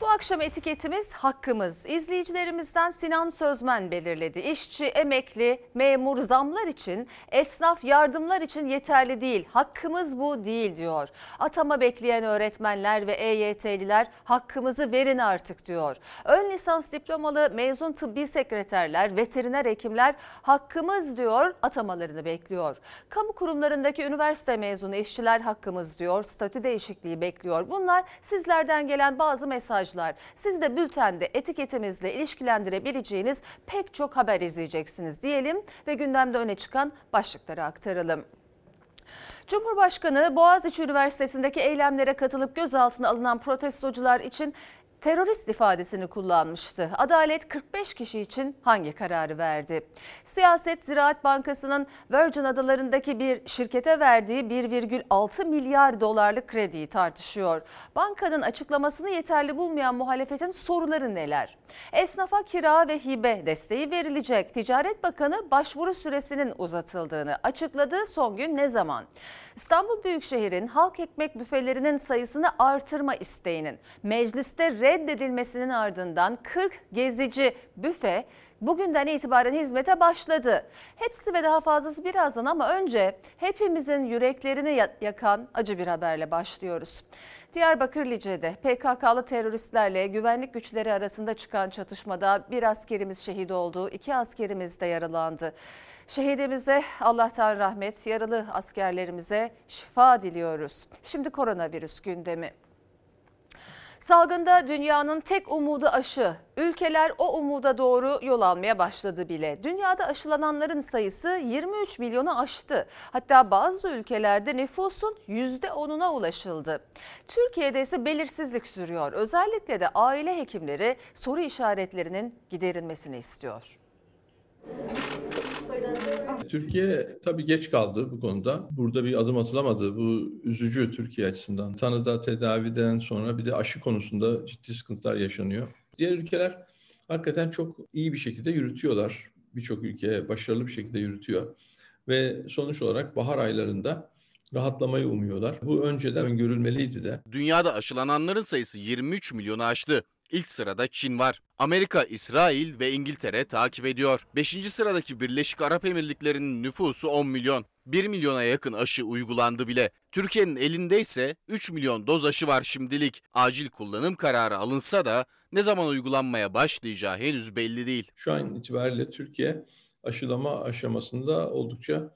Bu akşam etiketimiz hakkımız. İzleyicilerimizden Sinan Sözmen belirledi. İşçi, emekli, memur zamlar için, esnaf yardımlar için yeterli değil. Hakkımız bu değil diyor. Atama bekleyen öğretmenler ve EYT'liler hakkımızı verin artık diyor. Ön lisans diplomalı mezun tıbbi sekreterler, veteriner hekimler hakkımız diyor, atamalarını bekliyor. Kamu kurumlarındaki üniversite mezunu işçiler hakkımız diyor, statü değişikliği bekliyor. Bunlar sizlerden gelen bazı mesajlar mesajlar. Siz de bültende etiketimizle ilişkilendirebileceğiniz pek çok haber izleyeceksiniz diyelim ve gündemde öne çıkan başlıkları aktaralım. Cumhurbaşkanı Boğaziçi Üniversitesi'ndeki eylemlere katılıp gözaltına alınan protestocular için terörist ifadesini kullanmıştı. Adalet 45 kişi için hangi kararı verdi? Siyaset Ziraat Bankası'nın Virgin Adaları'ndaki bir şirkete verdiği 1,6 milyar dolarlık krediyi tartışıyor. Bankanın açıklamasını yeterli bulmayan muhalefetin soruları neler? Esnafa kira ve hibe desteği verilecek. Ticaret Bakanı başvuru süresinin uzatıldığını açıkladı. Son gün ne zaman? İstanbul Büyükşehir'in halk ekmek büfelerinin sayısını artırma isteğinin mecliste reddedilmesinin ardından 40 gezici büfe bugünden itibaren hizmete başladı. Hepsi ve daha fazlası birazdan ama önce hepimizin yüreklerini yakan acı bir haberle başlıyoruz. Diyarbakır Lice'de PKK'lı teröristlerle güvenlik güçleri arasında çıkan çatışmada bir askerimiz şehit oldu, iki askerimiz de yaralandı. Şehidimize Allah'tan rahmet, yaralı askerlerimize şifa diliyoruz. Şimdi koronavirüs gündemi. Salgında dünyanın tek umudu aşı. Ülkeler o umuda doğru yol almaya başladı bile. Dünyada aşılananların sayısı 23 milyonu aştı. Hatta bazı ülkelerde nüfusun %10'una ulaşıldı. Türkiye'de ise belirsizlik sürüyor. Özellikle de aile hekimleri soru işaretlerinin giderilmesini istiyor. Türkiye tabii geç kaldı bu konuda. Burada bir adım atılamadı. Bu üzücü Türkiye açısından. Tanıda tedaviden sonra bir de aşı konusunda ciddi sıkıntılar yaşanıyor. Diğer ülkeler hakikaten çok iyi bir şekilde yürütüyorlar. Birçok ülke başarılı bir şekilde yürütüyor. Ve sonuç olarak bahar aylarında rahatlamayı umuyorlar. Bu önceden öngörülmeliydi de. Dünyada aşılananların sayısı 23 milyonu aştı. İlk sırada Çin var. Amerika, İsrail ve İngiltere takip ediyor. 5. sıradaki Birleşik Arap Emirlikleri'nin nüfusu 10 milyon. 1 milyona yakın aşı uygulandı bile. Türkiye'nin elinde ise 3 milyon doz aşı var şimdilik. Acil kullanım kararı alınsa da ne zaman uygulanmaya başlayacağı henüz belli değil. Şu an itibariyle Türkiye aşılama aşamasında oldukça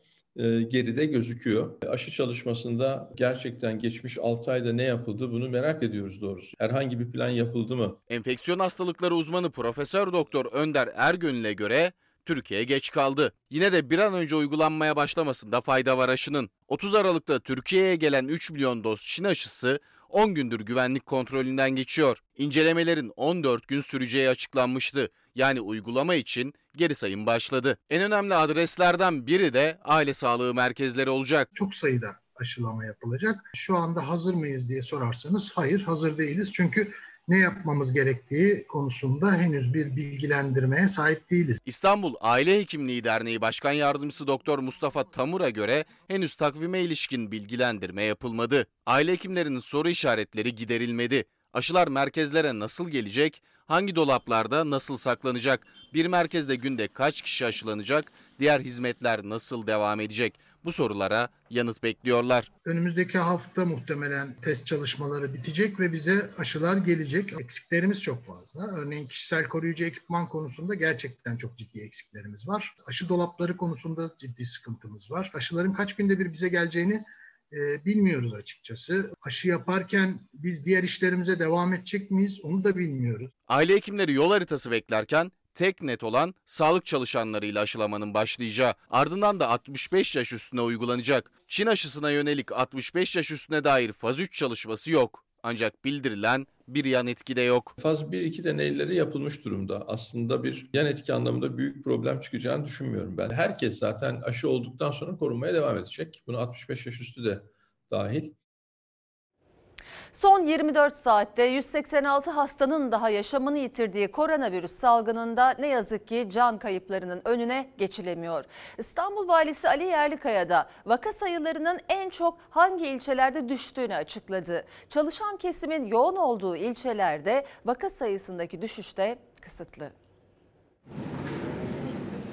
geride gözüküyor. Aşı çalışmasında gerçekten geçmiş 6 ayda ne yapıldı bunu merak ediyoruz doğrusu. Herhangi bir plan yapıldı mı? Enfeksiyon hastalıkları uzmanı Profesör Doktor Önder Ergön'le göre Türkiye geç kaldı. Yine de bir an önce uygulanmaya başlamasında fayda var aşının. 30 Aralık'ta Türkiye'ye gelen 3 milyon doz Çin aşısı 10 gündür güvenlik kontrolünden geçiyor. İncelemelerin 14 gün süreceği açıklanmıştı. Yani uygulama için geri sayım başladı. En önemli adreslerden biri de aile sağlığı merkezleri olacak. Çok sayıda aşılama yapılacak. Şu anda hazır mıyız diye sorarsanız hayır hazır değiliz. Çünkü ne yapmamız gerektiği konusunda henüz bir bilgilendirmeye sahip değiliz. İstanbul Aile Hekimliği Derneği Başkan Yardımcısı Doktor Mustafa Tamur'a göre henüz takvime ilişkin bilgilendirme yapılmadı. Aile hekimlerinin soru işaretleri giderilmedi. Aşılar merkezlere nasıl gelecek? Hangi dolaplarda nasıl saklanacak? Bir merkezde günde kaç kişi aşılanacak? Diğer hizmetler nasıl devam edecek? Bu sorulara yanıt bekliyorlar. Önümüzdeki hafta muhtemelen test çalışmaları bitecek ve bize aşılar gelecek. Eksiklerimiz çok fazla. Örneğin kişisel koruyucu ekipman konusunda gerçekten çok ciddi eksiklerimiz var. Aşı dolapları konusunda ciddi sıkıntımız var. Aşıların kaç günde bir bize geleceğini e, bilmiyoruz açıkçası. Aşı yaparken biz diğer işlerimize devam edecek miyiz onu da bilmiyoruz. Aile hekimleri yol haritası beklerken tek net olan sağlık çalışanlarıyla aşılamanın başlayacağı, ardından da 65 yaş üstüne uygulanacak. Çin aşısına yönelik 65 yaş üstüne dair faz 3 çalışması yok. Ancak bildirilen bir yan etki de yok. Faz 1-2 deneyleri yapılmış durumda. Aslında bir yan etki anlamında büyük problem çıkacağını düşünmüyorum ben. Herkes zaten aşı olduktan sonra korunmaya devam edecek. Bunu 65 yaş üstü de dahil. Son 24 saatte 186 hastanın daha yaşamını yitirdiği koronavirüs salgınında ne yazık ki can kayıplarının önüne geçilemiyor. İstanbul Valisi Ali Yerlikaya da vaka sayılarının en çok hangi ilçelerde düştüğünü açıkladı. Çalışan kesimin yoğun olduğu ilçelerde vaka sayısındaki düşüş de kısıtlı.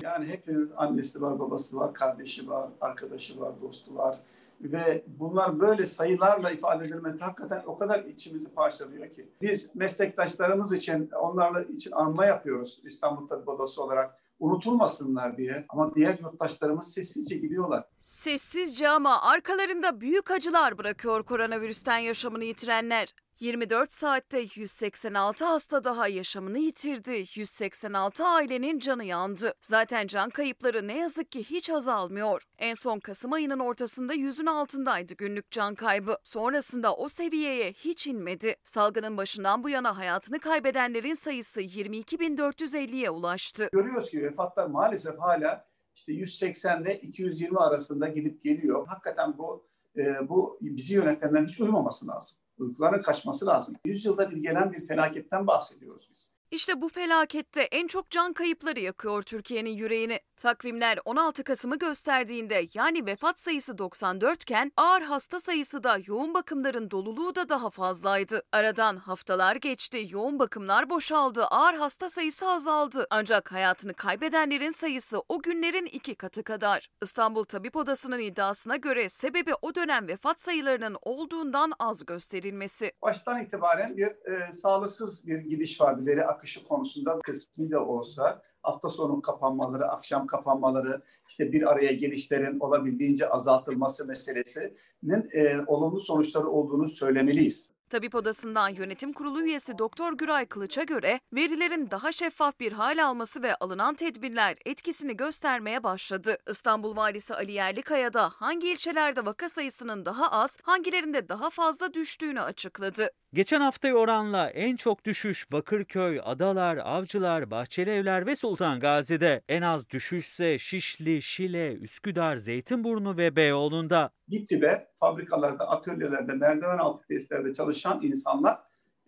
Yani hepinin annesi var, babası var, kardeşi var, arkadaşı var, dostu var. Ve bunlar böyle sayılarla ifade edilmesi hakikaten o kadar içimizi parçalıyor ki. Biz meslektaşlarımız için, onlarla için anma yapıyoruz İstanbul Tabip Odası olarak unutulmasınlar diye. Ama diğer yurttaşlarımız sessizce gidiyorlar. Sessizce ama arkalarında büyük acılar bırakıyor koronavirüsten yaşamını yitirenler. 24 saatte 186 hasta daha yaşamını yitirdi. 186 ailenin canı yandı. Zaten can kayıpları ne yazık ki hiç azalmıyor. En son Kasım ayının ortasında yüzün altındaydı günlük can kaybı. Sonrasında o seviyeye hiç inmedi. Salgının başından bu yana hayatını kaybedenlerin sayısı 22.450'ye ulaştı. Görüyoruz ki vefatlar maalesef hala işte 180 ile 220 arasında gidip geliyor. Hakikaten bu e, bu bizi yönetenlerin hiç uyumaması lazım. Uykuların kaçması lazım. 100 yılda bir gelen bir felaketten bahsediyoruz biz. İşte bu felakette en çok can kayıpları yakıyor Türkiye'nin yüreğini. Takvimler 16 Kasım'ı gösterdiğinde yani vefat sayısı 94 iken ağır hasta sayısı da yoğun bakımların doluluğu da daha fazlaydı. Aradan haftalar geçti, yoğun bakımlar boşaldı, ağır hasta sayısı azaldı. Ancak hayatını kaybedenlerin sayısı o günlerin iki katı kadar. İstanbul Tabip Odası'nın iddiasına göre sebebi o dönem vefat sayılarının olduğundan az gösterilmesi. Baştan itibaren bir e, sağlıksız bir gidiş vardı veri akışı konusunda kısmi de olsa hafta sonu kapanmaları, akşam kapanmaları, işte bir araya gelişlerin olabildiğince azaltılması meselesinin e, olumlu sonuçları olduğunu söylemeliyiz. Tabip Odası'ndan yönetim kurulu üyesi Doktor Güray Kılıç'a göre verilerin daha şeffaf bir hal alması ve alınan tedbirler etkisini göstermeye başladı. İstanbul Valisi Ali Yerlikaya da hangi ilçelerde vaka sayısının daha az, hangilerinde daha fazla düştüğünü açıkladı. Geçen haftaya oranla en çok düşüş Bakırköy, Adalar, Avcılar, Bahçelievler ve Sultan Gazi'de. En az düşüşse Şişli, Şile, Üsküdar, Zeytinburnu ve Beyoğlu'nda. Dip dibe fabrikalarda, atölyelerde, merdiven altı tesislerde çalışan insanlar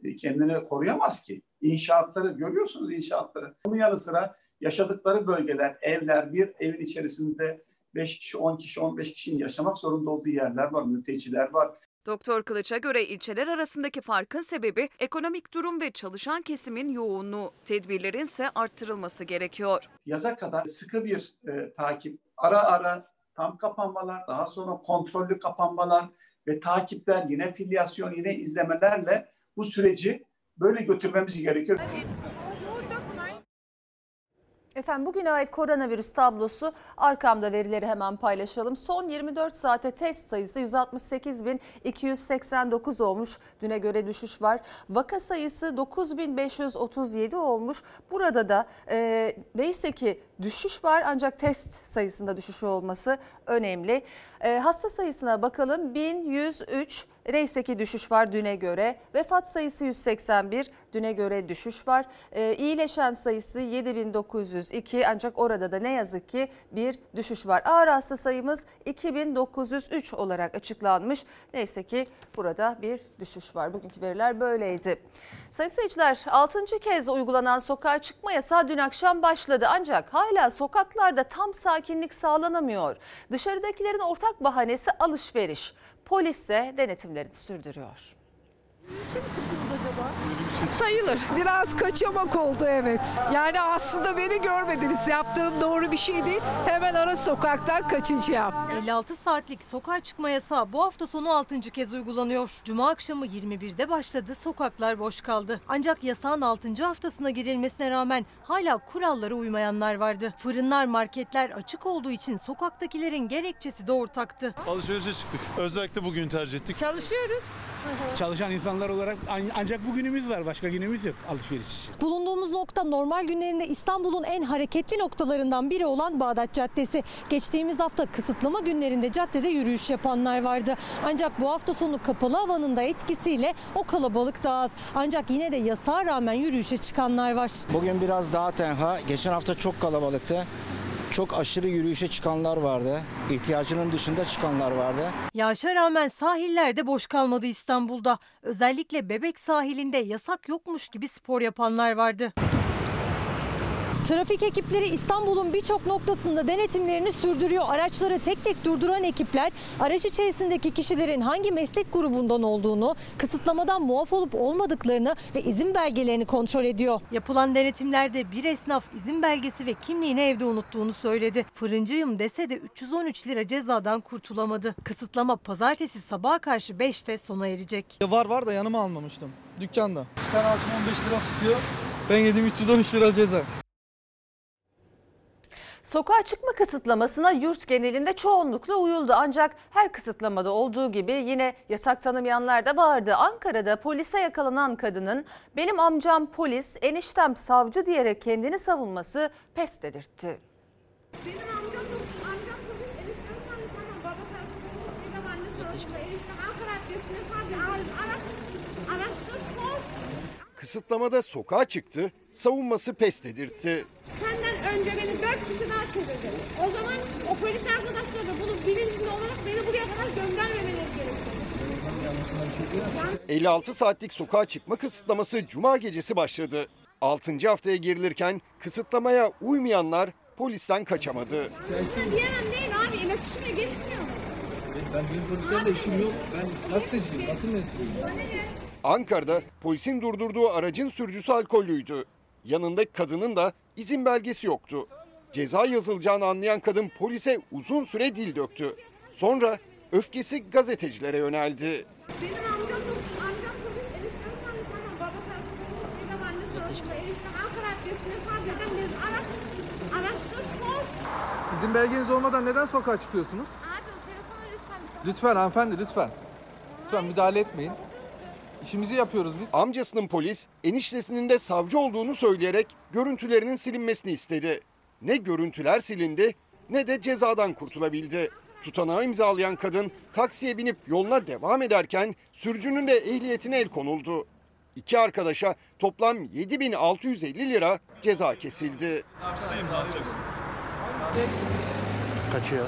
e, kendini koruyamaz ki. İnşaatları görüyorsunuz inşaatları. Bunun yanı sıra yaşadıkları bölgeler, evler, bir evin içerisinde 5 kişi, 10 kişi, 15 kişinin yaşamak zorunda olduğu yerler var, mülteciler var. Doktor Kılıç'a göre ilçeler arasındaki farkın sebebi ekonomik durum ve çalışan kesimin yoğunluğu. Tedbirlerin ise arttırılması gerekiyor. Yaza kadar sıkı bir e, takip, ara ara tam kapanmalar, daha sonra kontrollü kapanmalar ve takipler, yine filyasyon, yine izlemelerle bu süreci böyle götürmemiz gerekiyor. Efendim bugüne ait koronavirüs tablosu arkamda verileri hemen paylaşalım. Son 24 saate test sayısı 168.289 olmuş. Düne göre düşüş var. Vaka sayısı 9537 olmuş. Burada da e, neyse ki düşüş var ancak test sayısında düşüş olması önemli. E, hasta sayısına bakalım 1103 Neyse ki düşüş var düne göre. Vefat sayısı 181, düne göre düşüş var. E, iyileşen sayısı 7902 ancak orada da ne yazık ki bir düşüş var. Ağır hasta sayımız 2903 olarak açıklanmış. Neyse ki burada bir düşüş var. Bugünkü veriler böyleydi. Sayın seyirciler 6. kez uygulanan sokağa çıkma yasağı dün akşam başladı. Ancak hala sokaklarda tam sakinlik sağlanamıyor. Dışarıdakilerin ortak bahanesi alışveriş. Polis ise denetimlerini sürdürüyor. Sayılır. Biraz kaçamak oldu evet. Yani aslında beni görmediniz. Yaptığım doğru bir şey değil. Hemen ara sokaktan kaçacağım. 56 saatlik sokağa çıkma yasağı bu hafta sonu 6. kez uygulanıyor. Cuma akşamı 21'de başladı, sokaklar boş kaldı. Ancak yasağın 6. haftasına girilmesine rağmen hala kurallara uymayanlar vardı. Fırınlar, marketler açık olduğu için sokaktakilerin gerekçesi de ortaktı. Alışverişe çıktık. Özellikle bugün tercih ettik. Çalışıyoruz. Çalışan insanlar olarak ancak bugünümüz var. Başka günümüz yok alışveriş için. Bulunduğumuz nokta normal günlerinde İstanbul'un en hareketli noktalarından biri olan Bağdat Caddesi. Geçtiğimiz hafta kısıtlama günlerinde caddede yürüyüş yapanlar vardı. Ancak bu hafta sonu kapalı havanın da etkisiyle o kalabalık daha az. Ancak yine de yasağa rağmen yürüyüşe çıkanlar var. Bugün biraz daha tenha. Geçen hafta çok kalabalıktı. Çok aşırı yürüyüşe çıkanlar vardı. İhtiyacının dışında çıkanlar vardı. Yağışa rağmen sahillerde boş kalmadı İstanbul'da. Özellikle Bebek sahilinde yasak yokmuş gibi spor yapanlar vardı. Trafik ekipleri İstanbul'un birçok noktasında denetimlerini sürdürüyor. Araçları tek tek durduran ekipler araç içerisindeki kişilerin hangi meslek grubundan olduğunu, kısıtlamadan muaf olup olmadıklarını ve izin belgelerini kontrol ediyor. Yapılan denetimlerde bir esnaf izin belgesi ve kimliğini evde unuttuğunu söyledi. Fırıncıyım dese de 313 lira cezadan kurtulamadı. Kısıtlama pazartesi sabaha karşı 5'te sona erecek. Var var da yanıma almamıştım. Dükkanda. Bir tane açma 15 lira tutuyor. Ben yedim 313 lira ceza. Sokağa çıkma kısıtlamasına yurt genelinde çoğunlukla uyuldu. Ancak her kısıtlamada olduğu gibi yine yasak tanımayanlar da vardı. Ankara'da polise yakalanan kadının benim amcam polis, eniştem savcı diyerek kendini savunması pes dedirtti. Benim amcam amcam kızın eniştem sandı tamam baba tarafından dedem anne tarafından eniştem Ankara adresine sadece araç araştır sor. Kısıtlamada sokağa çıktı, savunması pes dedirtti. Senden önce beni dört kişi daha çevirdi. O zaman o polis arkadaşlar da bunun bilincinde olarak beni buraya kadar göndermemeleri gerekiyor. 56 saatlik sokağa çıkma kısıtlaması cuma gecesi başladı. 6. haftaya girilirken kısıtlamaya uymayanlar polisten kaçamadı. Polise diyemem değil abi iletişime geçmiyor. Ben bir polislerle işim yok. Ben gazeteciyim, basın mensubuyum. Ankara'da polisin durdurduğu aracın sürücüsü alkollüydü. Yanındaki kadının da izin belgesi yoktu. Ceza yazılacağını anlayan kadın polise uzun süre dil döktü. Sonra öfkesi gazetecilere yöneldi. Benim amcam amcam kızın eniştem sandı tamam baba tarafından dedem anne tarafından eniştem Ankara adresine sadece dedem araç araştır sor. İzin belgeniz olmadan neden sokağa çıkıyorsunuz? Abi o telefonu lütfen bir Lütfen hanımefendi lütfen. Lütfen müdahale etmeyin. İşimizi yapıyoruz biz. Amcasının polis, eniştesinin de savcı olduğunu söyleyerek görüntülerinin silinmesini istedi. Ne görüntüler silindi ne de cezadan kurtulabildi. Tutanağı imzalayan kadın taksiye binip yoluna devam ederken sürücünün de ehliyetine el konuldu. İki arkadaşa toplam 7650 lira ceza kesildi. Kaçıyor.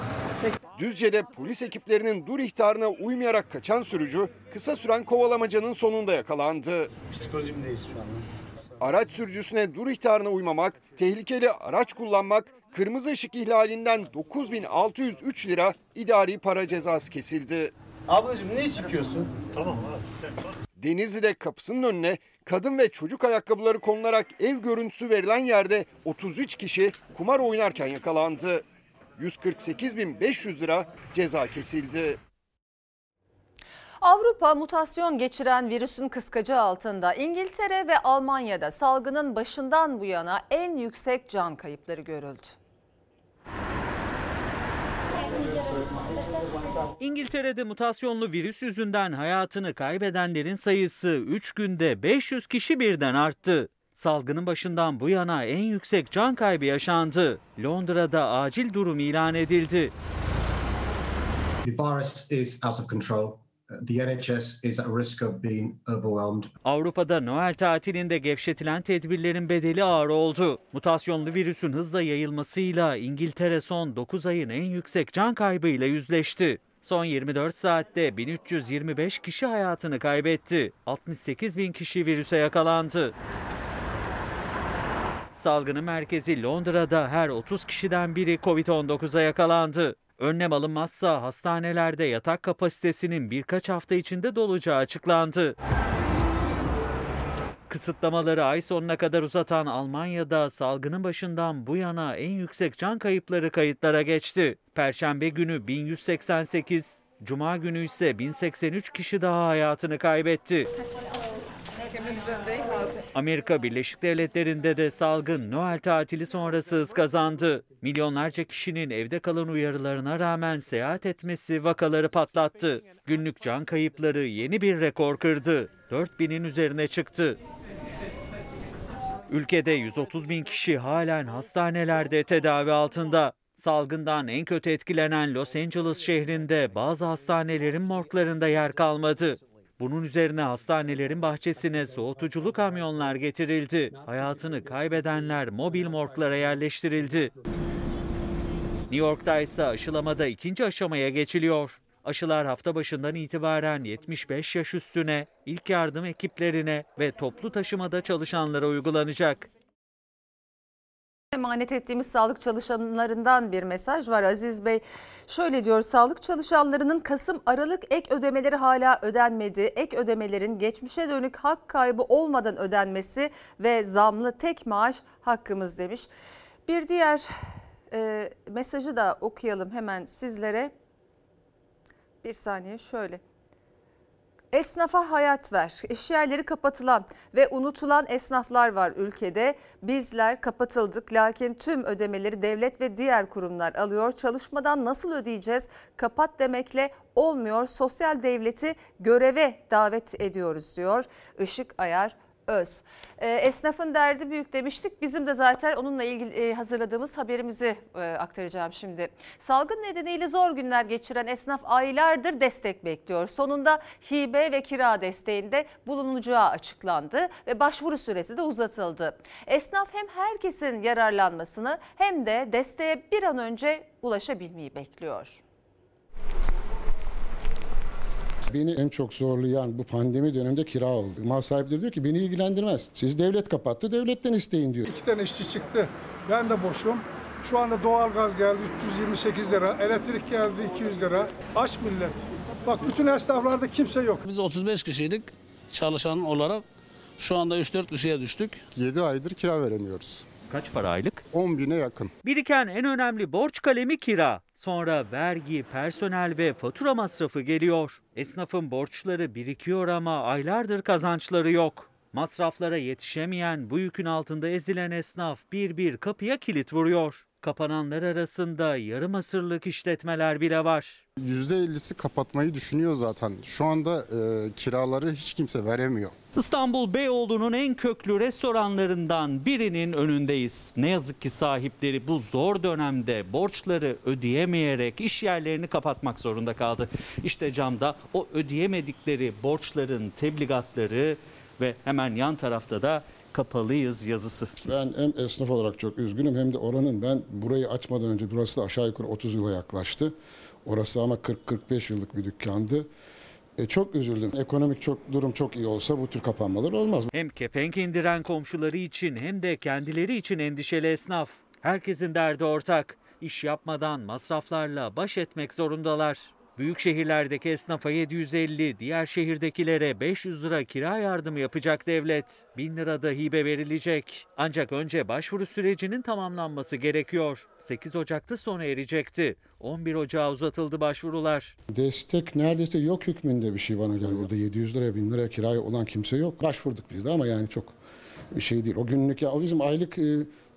Düzce'de polis ekiplerinin dur ihtarına uymayarak kaçan sürücü kısa süren kovalamacanın sonunda yakalandı. Psikolojimdeyiz şu anda. Araç sürücüsüne dur ihtarına uymamak, tehlikeli araç kullanmak, kırmızı ışık ihlalinden 9603 lira idari para cezası kesildi. Ablacığım ne çıkıyorsun? Tamam Denizli'de kapısının önüne kadın ve çocuk ayakkabıları konularak ev görüntüsü verilen yerde 33 kişi kumar oynarken yakalandı. 148.500 lira ceza kesildi. Avrupa mutasyon geçiren virüsün kıskacı altında İngiltere ve Almanya'da salgının başından bu yana en yüksek can kayıpları görüldü. İngiltere'de mutasyonlu virüs yüzünden hayatını kaybedenlerin sayısı 3 günde 500 kişi birden arttı. Salgının başından bu yana en yüksek can kaybı yaşandı. Londra'da acil durum ilan edildi. The virus is out of control. The NHS is at risk of being overwhelmed. Avrupa'da Noel tatilinde gevşetilen tedbirlerin bedeli ağır oldu. Mutasyonlu virüsün hızla yayılmasıyla İngiltere son 9 ayın en yüksek can kaybıyla yüzleşti. Son 24 saatte 1325 kişi hayatını kaybetti. 68 bin kişi virüse yakalandı. Salgının merkezi Londra'da her 30 kişiden biri Covid-19'a yakalandı. Önlem alınmazsa hastanelerde yatak kapasitesinin birkaç hafta içinde dolacağı açıklandı. Kısıtlamaları ay sonuna kadar uzatan Almanya'da salgının başından bu yana en yüksek can kayıpları kayıtlara geçti. Perşembe günü 1188, Cuma günü ise 1083 kişi daha hayatını kaybetti. Amerika Birleşik Devletleri'nde de salgın Noel tatili sonrası hız kazandı. Milyonlarca kişinin evde kalan uyarılarına rağmen seyahat etmesi vakaları patlattı. Günlük can kayıpları yeni bir rekor kırdı. 4000'in üzerine çıktı. Ülkede 130 bin kişi halen hastanelerde tedavi altında. Salgından en kötü etkilenen Los Angeles şehrinde bazı hastanelerin morglarında yer kalmadı. Bunun üzerine hastanelerin bahçesine soğutuculu kamyonlar getirildi. Hayatını kaybedenler mobil morglara yerleştirildi. New York'ta ise aşılamada ikinci aşamaya geçiliyor. Aşılar hafta başından itibaren 75 yaş üstüne, ilk yardım ekiplerine ve toplu taşımada çalışanlara uygulanacak. Emanet ettiğimiz sağlık çalışanlarından bir mesaj var Aziz Bey. Şöyle diyor sağlık çalışanlarının Kasım-Aralık ek ödemeleri hala ödenmedi. Ek ödemelerin geçmişe dönük hak kaybı olmadan ödenmesi ve zamlı tek maaş hakkımız demiş. Bir diğer e, mesajı da okuyalım hemen sizlere. Bir saniye şöyle. Esnafa hayat ver. İş yerleri kapatılan ve unutulan esnaflar var ülkede. Bizler kapatıldık lakin tüm ödemeleri devlet ve diğer kurumlar alıyor. Çalışmadan nasıl ödeyeceğiz? Kapat demekle olmuyor. Sosyal devleti göreve davet ediyoruz diyor Işık Ayar Öz. E, esnafın derdi büyük demiştik. Bizim de zaten onunla ilgili e, hazırladığımız haberimizi e, aktaracağım şimdi. Salgın nedeniyle zor günler geçiren esnaf aylardır destek bekliyor. Sonunda hibe ve kira desteğinde bulunacağı açıklandı ve başvuru süresi de uzatıldı. Esnaf hem herkesin yararlanmasını hem de desteğe bir an önce ulaşabilmeyi bekliyor. Beni en çok zorlayan bu pandemi döneminde kira oldu. Mal sahipleri diyor ki beni ilgilendirmez. Siz devlet kapattı, devletten isteyin diyor. İki tane işçi çıktı. Ben de boşum. Şu anda doğalgaz geldi 328 lira, elektrik geldi 200 lira. Aç millet. Bak bütün esnaflarda kimse yok. Biz 35 kişiydik çalışan olarak. Şu anda 3-4 kişiye düştük. 7 aydır kira veremiyoruz. Kaç para aylık? 10 bine yakın. Biriken en önemli borç kalemi kira. Sonra vergi, personel ve fatura masrafı geliyor. Esnafın borçları birikiyor ama aylardır kazançları yok. Masraflara yetişemeyen bu yükün altında ezilen esnaf bir bir kapıya kilit vuruyor. Kapananlar arasında yarım asırlık işletmeler bile var. %50'si kapatmayı düşünüyor zaten. Şu anda e, kiraları hiç kimse veremiyor. İstanbul Beyoğlu'nun en köklü restoranlarından birinin önündeyiz. Ne yazık ki sahipleri bu zor dönemde borçları ödeyemeyerek iş yerlerini kapatmak zorunda kaldı. İşte camda o ödeyemedikleri borçların tebligatları ve hemen yan tarafta da kapalıyız yazısı. Ben hem esnaf olarak çok üzgünüm hem de oranın ben burayı açmadan önce burası da aşağı yukarı 30 yıla yaklaştı. Orası ama 40-45 yıllık bir dükkandı. E, çok üzüldüm. Ekonomik çok durum çok iyi olsa bu tür kapanmalar olmaz. Hem kepenk indiren komşuları için hem de kendileri için endişeli esnaf. Herkesin derdi ortak. İş yapmadan masraflarla baş etmek zorundalar. Büyük şehirlerdeki esnafa 750, diğer şehirdekilere 500 lira kira yardımı yapacak devlet. 1000 lira da hibe verilecek. Ancak önce başvuru sürecinin tamamlanması gerekiyor. 8 Ocak'ta sona erecekti. 11 Ocağı uzatıldı başvurular. Destek neredeyse yok hükmünde bir şey bana geldi. Burada 700 liraya 1000 liraya kiraya olan kimse yok. Başvurduk biz de ama yani çok şey değil. O günlük ya o bizim aylık e,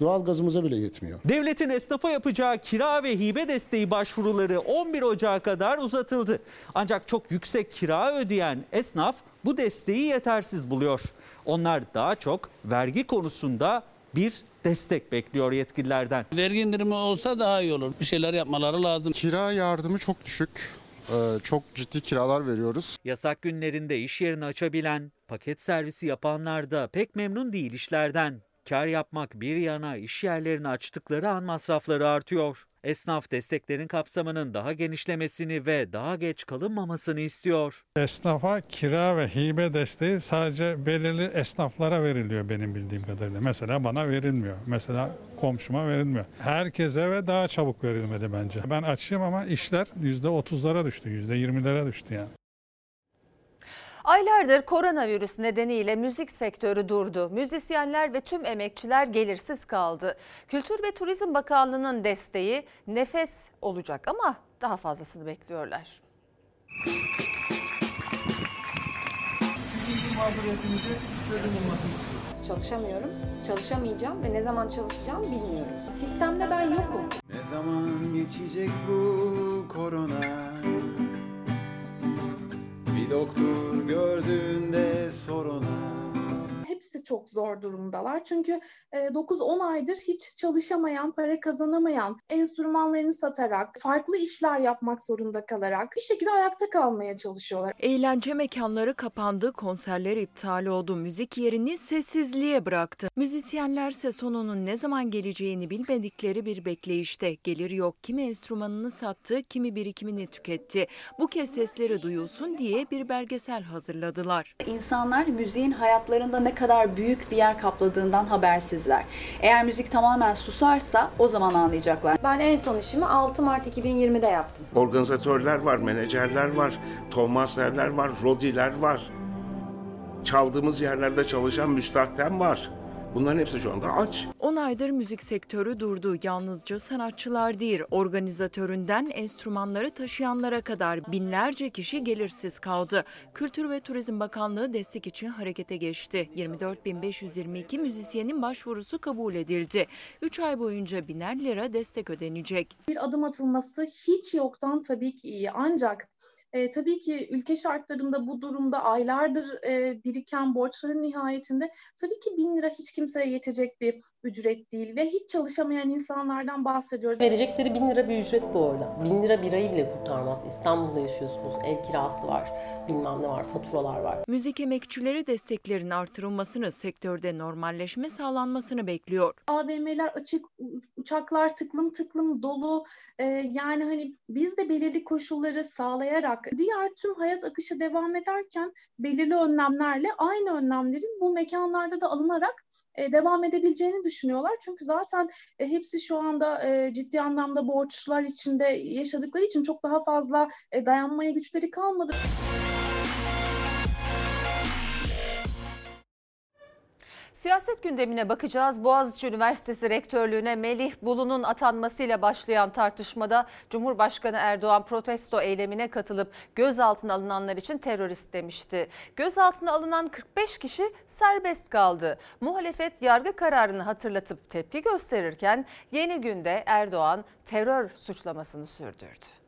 doğal gazımıza bile yetmiyor. Devletin esnafa yapacağı kira ve hibe desteği başvuruları 11 Ocağı kadar uzatıldı. Ancak çok yüksek kira ödeyen esnaf bu desteği yetersiz buluyor. Onlar daha çok vergi konusunda bir destek bekliyor yetkililerden. Vergi indirimi olsa daha iyi olur. Bir şeyler yapmaları lazım. Kira yardımı çok düşük. Ee, çok ciddi kiralar veriyoruz. Yasak günlerinde iş yerini açabilen, paket servisi yapanlar da pek memnun değil işlerden. Kar yapmak bir yana iş yerlerini açtıkları an masrafları artıyor. Esnaf desteklerin kapsamının daha genişlemesini ve daha geç kalınmamasını istiyor. Esnafa kira ve hibe desteği sadece belirli esnaflara veriliyor benim bildiğim kadarıyla. Mesela bana verilmiyor. Mesela komşuma verilmiyor. Herkese ve daha çabuk verilmeli bence. Ben açayım ama işler %30'lara düştü, %20'lere düştü yani. Aylardır koronavirüs nedeniyle müzik sektörü durdu. Müzisyenler ve tüm emekçiler gelirsiz kaldı. Kültür ve Turizm Bakanlığı'nın desteği nefes olacak ama daha fazlasını bekliyorlar. Çalışamıyorum, çalışamayacağım ve ne zaman çalışacağım bilmiyorum. Sistemde ben yokum. Ne zaman geçecek bu korona? Doktor gördüğünde soruna. Hepsi çok zor durumdalar. Çünkü e, 9-10 aydır hiç çalışamayan, para kazanamayan, enstrümanlarını satarak, farklı işler yapmak zorunda kalarak bir şekilde ayakta kalmaya çalışıyorlar. Eğlence mekanları kapandı, konserler iptal oldu, müzik yerini sessizliğe bıraktı. Müzisyenlerse sonunun ne zaman geleceğini bilmedikleri bir bekleyişte. Gelir yok, kimi enstrümanını sattı, kimi birikimini tüketti. Bu kez sesleri duyulsun diye bir belgesel hazırladılar. İnsanlar müziğin hayatlarında ne kadar büyük bir yer kapladığından habersizler. Eğer müzik tamamen susarsa o zaman anlayacaklar. Ben en son işimi 6 Mart 2020'de yaptım. Organizatörler var, menajerler var, tohmaserler var, rodiler var. Çaldığımız yerlerde çalışan müstahtem var. Bunların hepsi şu anda aç. 10 aydır müzik sektörü durdu. Yalnızca sanatçılar değil, organizatöründen enstrümanları taşıyanlara kadar binlerce kişi gelirsiz kaldı. Kültür ve Turizm Bakanlığı destek için harekete geçti. 24.522 müzisyenin başvurusu kabul edildi. 3 ay boyunca biner lira destek ödenecek. Bir adım atılması hiç yoktan tabii ki iyi. Ancak e, tabii ki ülke şartlarında bu durumda aylardır e, biriken borçların nihayetinde tabii ki bin lira hiç kimseye yetecek bir ücret değil ve hiç çalışamayan insanlardan bahsediyoruz. Verecekleri bin lira bir ücret bu arada. Bin lira birayı bile kurtarmaz. İstanbul'da yaşıyorsunuz, ev kirası var, bilmem ne var, faturalar var. Müzik emekçileri desteklerin artırılmasını, sektörde normalleşme sağlanmasını bekliyor. AVM'ler açık, uçaklar tıklım tıklım dolu. E, yani hani biz de belirli koşulları sağlayarak diğer tüm hayat akışı devam ederken belirli önlemlerle aynı önlemlerin bu mekanlarda da alınarak e, devam edebileceğini düşünüyorlar. Çünkü zaten e, hepsi şu anda e, ciddi anlamda borçlar içinde yaşadıkları için çok daha fazla dayanmaya güçleri kalmadı. Siyaset gündemine bakacağız. Boğaziçi Üniversitesi Rektörlüğüne Melih Bulu'nun atanmasıyla başlayan tartışmada Cumhurbaşkanı Erdoğan protesto eylemine katılıp gözaltına alınanlar için terörist demişti. Gözaltına alınan 45 kişi serbest kaldı. Muhalefet yargı kararını hatırlatıp tepki gösterirken yeni günde Erdoğan terör suçlamasını sürdürdü.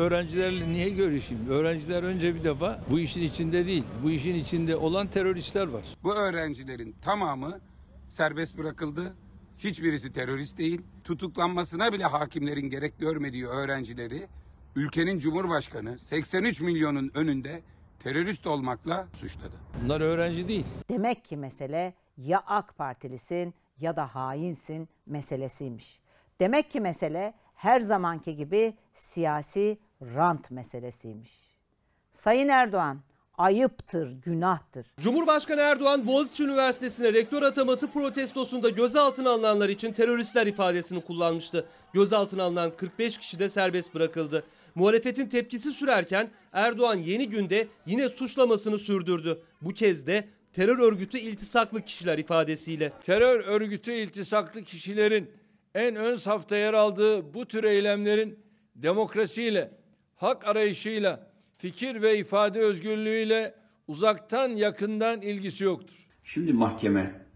Öğrencilerle niye görüşeyim? Öğrenciler önce bir defa bu işin içinde değil. Bu işin içinde olan teröristler var. Bu öğrencilerin tamamı serbest bırakıldı. Hiçbirisi terörist değil. Tutuklanmasına bile hakimlerin gerek görmediği öğrencileri ülkenin cumhurbaşkanı 83 milyonun önünde terörist olmakla suçladı. Bunlar öğrenci değil. Demek ki mesele ya AK Partilisin ya da hainsin meselesiymiş. Demek ki mesele her zamanki gibi siyasi rant meselesiymiş. Sayın Erdoğan, ayıptır, günahtır. Cumhurbaşkanı Erdoğan Boğaziçi Üniversitesi'ne rektör ataması protestosunda gözaltına alınanlar için teröristler ifadesini kullanmıştı. Gözaltına alınan 45 kişi de serbest bırakıldı. Muhalefetin tepkisi sürerken Erdoğan yeni günde yine suçlamasını sürdürdü. Bu kez de terör örgütü iltisaklı kişiler ifadesiyle. Terör örgütü iltisaklı kişilerin en ön safta yer aldığı bu tür eylemlerin demokrasiyle, hak arayışıyla, fikir ve ifade özgürlüğüyle uzaktan yakından ilgisi yoktur. Şimdi mahkeme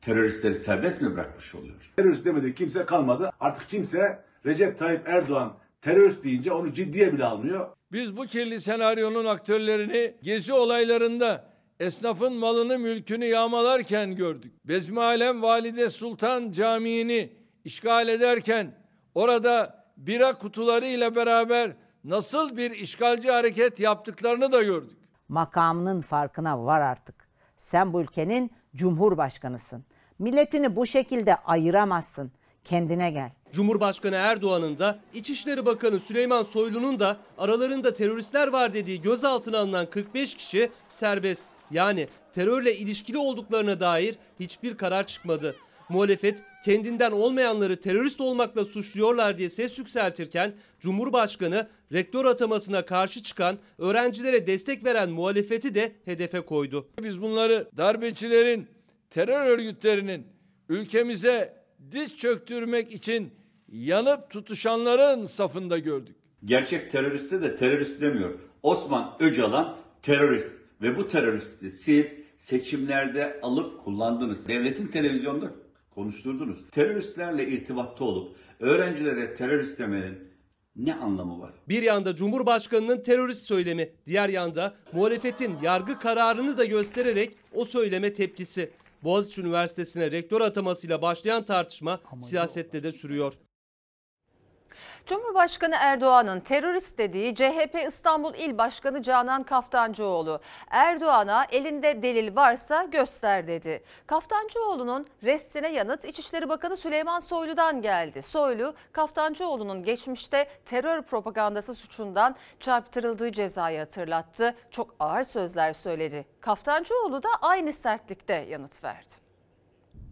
teröristleri serbest mi bırakmış oluyor? Terörist demedi kimse kalmadı. Artık kimse Recep Tayyip Erdoğan terörist deyince onu ciddiye bile almıyor. Biz bu kirli senaryonun aktörlerini gezi olaylarında esnafın malını mülkünü yağmalarken gördük. Bezmi Alem Valide Sultan Camii'ni işgal ederken orada bira kutuları ile beraber nasıl bir işgalci hareket yaptıklarını da gördük. Makamının farkına var artık. Sen bu ülkenin cumhurbaşkanısın. Milletini bu şekilde ayıramazsın. Kendine gel. Cumhurbaşkanı Erdoğan'ın da İçişleri Bakanı Süleyman Soylu'nun da aralarında teröristler var dediği gözaltına alınan 45 kişi serbest. Yani terörle ilişkili olduklarına dair hiçbir karar çıkmadı. Muhalefet kendinden olmayanları terörist olmakla suçluyorlar diye ses yükseltirken Cumhurbaşkanı rektör atamasına karşı çıkan öğrencilere destek veren muhalefeti de hedefe koydu. Biz bunları darbecilerin, terör örgütlerinin ülkemize diz çöktürmek için yanıp tutuşanların safında gördük. Gerçek teröriste de terörist demiyor. Osman Öcalan terörist ve bu teröristi siz seçimlerde alıp kullandınız. Devletin televizyonda konuşturdunuz. Teröristlerle irtibatta olup öğrencilere terörist demenin ne anlamı var? Bir yanda Cumhurbaşkanı'nın terörist söylemi, diğer yanda muhalefetin yargı kararını da göstererek o söyleme tepkisi. Boğaziçi Üniversitesi'ne rektör atamasıyla başlayan tartışma siyasette de sürüyor. Cumhurbaşkanı Erdoğan'ın terörist dediği CHP İstanbul İl Başkanı Canan Kaftancıoğlu, Erdoğan'a elinde delil varsa göster dedi. Kaftancıoğlu'nun restine yanıt İçişleri Bakanı Süleyman Soylu'dan geldi. Soylu, Kaftancıoğlu'nun geçmişte terör propagandası suçundan çarptırıldığı cezayı hatırlattı. Çok ağır sözler söyledi. Kaftancıoğlu da aynı sertlikte yanıt verdi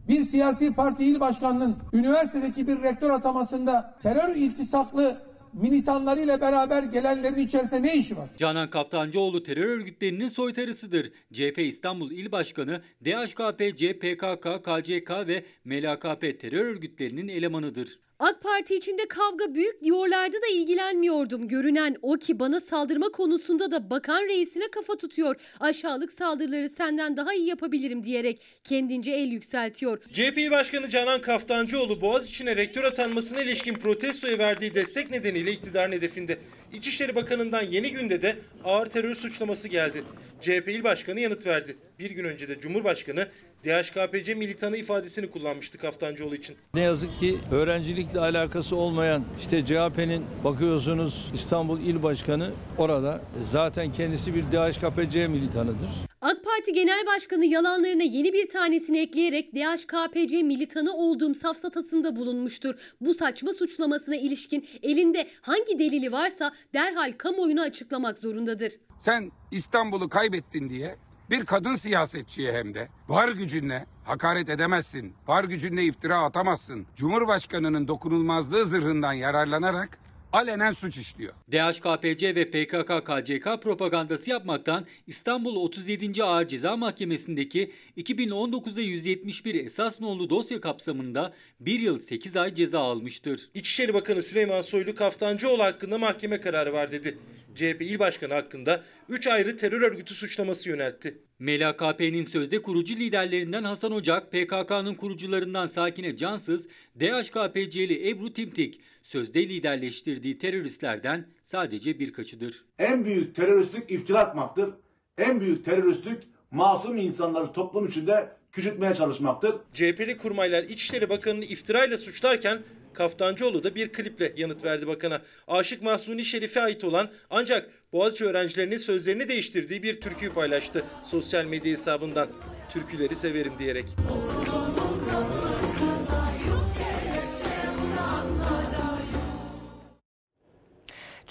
bir siyasi parti il başkanının üniversitedeki bir rektör atamasında terör iltisaklı militanlarıyla beraber gelenlerin içerisinde ne işi var? Canan Kaftancıoğlu terör örgütlerinin soytarısıdır. CHP İstanbul İl Başkanı, DHKP, CPKK, KCK ve MLKP terör örgütlerinin elemanıdır. AK Parti içinde kavga büyük diyorlardı da ilgilenmiyordum. Görünen o ki bana saldırma konusunda da bakan reisine kafa tutuyor. Aşağılık saldırıları senden daha iyi yapabilirim diyerek kendince el yükseltiyor. CHP Başkanı Canan Kaftancıoğlu Boğaziçi'ne rektör atanmasına ilişkin protestoya verdiği destek nedeniyle iktidarın hedefinde. İçişleri Bakanı'ndan yeni günde de ağır terör suçlaması geldi. CHP İl Başkanı yanıt verdi. Bir gün önce de Cumhurbaşkanı DHKPC militanı ifadesini kullanmıştı Kaftancıoğlu için. Ne yazık ki öğrencilikle alakası olmayan işte CHP'nin bakıyorsunuz İstanbul İl Başkanı orada zaten kendisi bir DHKPC militanıdır. AK Parti Genel Başkanı yalanlarına yeni bir tanesini ekleyerek DHKPC militanı olduğum safsatasında bulunmuştur. Bu saçma suçlamasına ilişkin elinde hangi delili varsa derhal kamuoyuna açıklamak zorundadır. Sen İstanbul'u kaybettin diye bir kadın siyasetçiye hem de var gücünle hakaret edemezsin. Var gücünle iftira atamazsın. Cumhurbaşkanının dokunulmazlığı zırhından yararlanarak alenen suç işliyor. DHKPC ve PKK-KCK propagandası yapmaktan İstanbul 37. Ağır Ceza Mahkemesi'ndeki 2019'da 171 esas nolu dosya kapsamında 1 yıl 8 ay ceza almıştır. İçişleri Bakanı Süleyman Soylu Kaftancıoğlu hakkında mahkeme kararı var dedi. CHP İl Başkanı hakkında 3 ayrı terör örgütü suçlaması yöneltti. MLKP'nin sözde kurucu liderlerinden Hasan Ocak, PKK'nın kurucularından Sakine Cansız, DHKPC'li Ebru Timtik sözde liderleştirdiği teröristlerden sadece birkaçıdır. En büyük teröristlik iftira atmaktır. En büyük teröristlik masum insanları toplum içinde küçültmeye çalışmaktır. CHP'li kurmaylar İçişleri Bakanı'nı iftirayla suçlarken Kaftancıoğlu da bir kliple yanıt verdi bakana. Aşık Mahsuni Şerif'e ait olan ancak Boğaziçi öğrencilerinin sözlerini değiştirdiği bir türküyü paylaştı sosyal medya hesabından. Türküleri severim diyerek.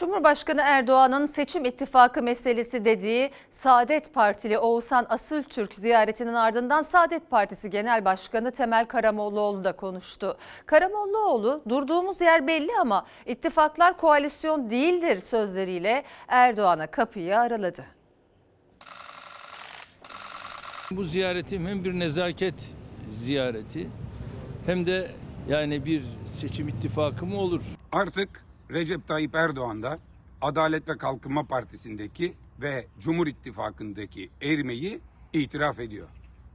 Cumhurbaşkanı Erdoğan'ın seçim ittifakı meselesi dediği Saadet Partili Oğuzhan Asıltürk ziyaretinin ardından Saadet Partisi Genel Başkanı Temel Karamollaoğlu da konuştu. Karamollaoğlu durduğumuz yer belli ama ittifaklar koalisyon değildir sözleriyle Erdoğan'a kapıyı araladı. Bu ziyaretim hem bir nezaket ziyareti hem de yani bir seçim ittifakı mı olur? Artık Recep Tayyip Erdoğan da Adalet ve Kalkınma Partisi'ndeki ve Cumhur İttifakı'ndaki erimeyi itiraf ediyor.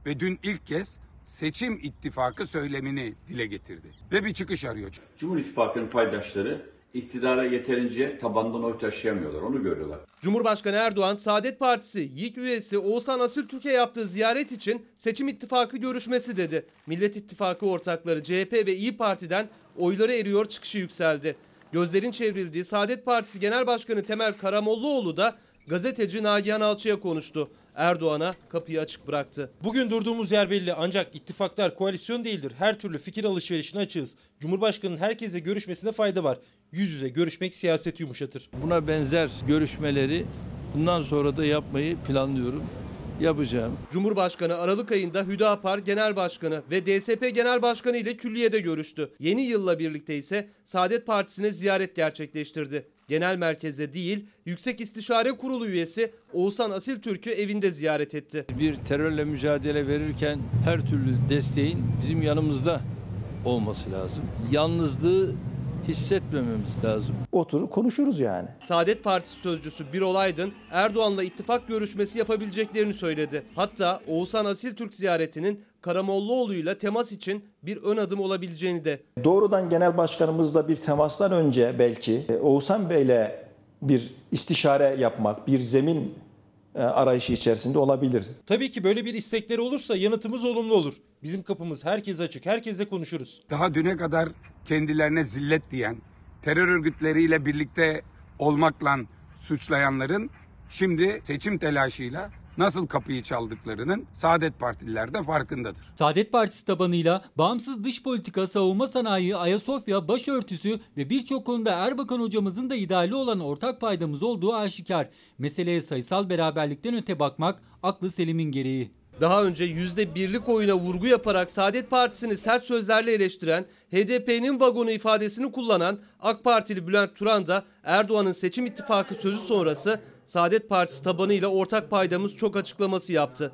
Ve dün ilk kez seçim ittifakı söylemini dile getirdi. Ve bir çıkış arıyor. Cumhur İttifakı'nın paydaşları iktidara yeterince tabandan oy taşıyamıyorlar. Onu görüyorlar. Cumhurbaşkanı Erdoğan, Saadet Partisi YİK üyesi Oğuzhan Asıltürk'e yaptığı ziyaret için seçim ittifakı görüşmesi dedi. Millet İttifakı ortakları CHP ve İyi Parti'den oyları eriyor çıkışı yükseldi. Gözlerin çevrildiği Saadet Partisi Genel Başkanı Temel Karamollaoğlu da gazeteci Nagihan Alçı'ya konuştu. Erdoğan'a kapıyı açık bıraktı. Bugün durduğumuz yer belli ancak ittifaklar koalisyon değildir. Her türlü fikir alışverişine açığız. Cumhurbaşkanının herkese görüşmesine fayda var. Yüz yüze görüşmek siyaseti yumuşatır. Buna benzer görüşmeleri bundan sonra da yapmayı planlıyorum yapacağım. Cumhurbaşkanı Aralık ayında Hüdapar Genel Başkanı ve DSP Genel Başkanı ile külliyede görüştü. Yeni yılla birlikte ise Saadet Partisi'ne ziyaret gerçekleştirdi. Genel merkeze değil, Yüksek İstişare Kurulu üyesi Oğuzhan Asil Türk'ü evinde ziyaret etti. Bir terörle mücadele verirken her türlü desteğin bizim yanımızda olması lazım. Yalnızlığı hissetmememiz lazım. Oturur konuşuruz yani. Saadet Partisi sözcüsü Birol Aydın Erdoğan'la ittifak görüşmesi yapabileceklerini söyledi. Hatta Oğuzhan Asil Türk ziyaretinin Karamollaoğlu'yla temas için bir ön adım olabileceğini de. Doğrudan genel başkanımızla bir temastan önce belki Oğuzhan Bey'le bir istişare yapmak, bir zemin e, arayışı içerisinde olabilir. Tabii ki böyle bir istekleri olursa yanıtımız olumlu olur. Bizim kapımız herkes açık, herkesle konuşuruz. Daha düne kadar kendilerine zillet diyen, terör örgütleriyle birlikte olmakla suçlayanların şimdi seçim telaşıyla nasıl kapıyı çaldıklarının Saadet Partililer de farkındadır. Saadet Partisi tabanıyla bağımsız dış politika, savunma sanayi, Ayasofya, başörtüsü ve birçok konuda Erbakan hocamızın da ideali olan ortak paydamız olduğu aşikar. Meseleye sayısal beraberlikten öte bakmak aklı selimin gereği. Daha önce %1'lik oyuna vurgu yaparak Saadet Partisi'ni sert sözlerle eleştiren, HDP'nin vagonu ifadesini kullanan AK Partili Bülent Turan da Erdoğan'ın seçim ittifakı sözü sonrası Saadet Partisi tabanıyla ortak paydamız çok açıklaması yaptı.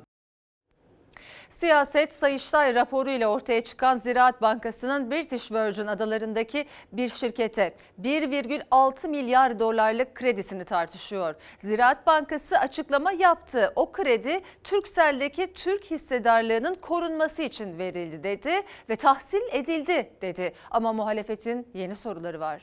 Siyaset Sayıştay raporu ile ortaya çıkan Ziraat Bankası'nın British Virgin adalarındaki bir şirkete 1,6 milyar dolarlık kredisini tartışıyor. Ziraat Bankası açıklama yaptı. O kredi Turkcell'deki Türk hissedarlığının korunması için verildi dedi ve tahsil edildi dedi. Ama muhalefetin yeni soruları var.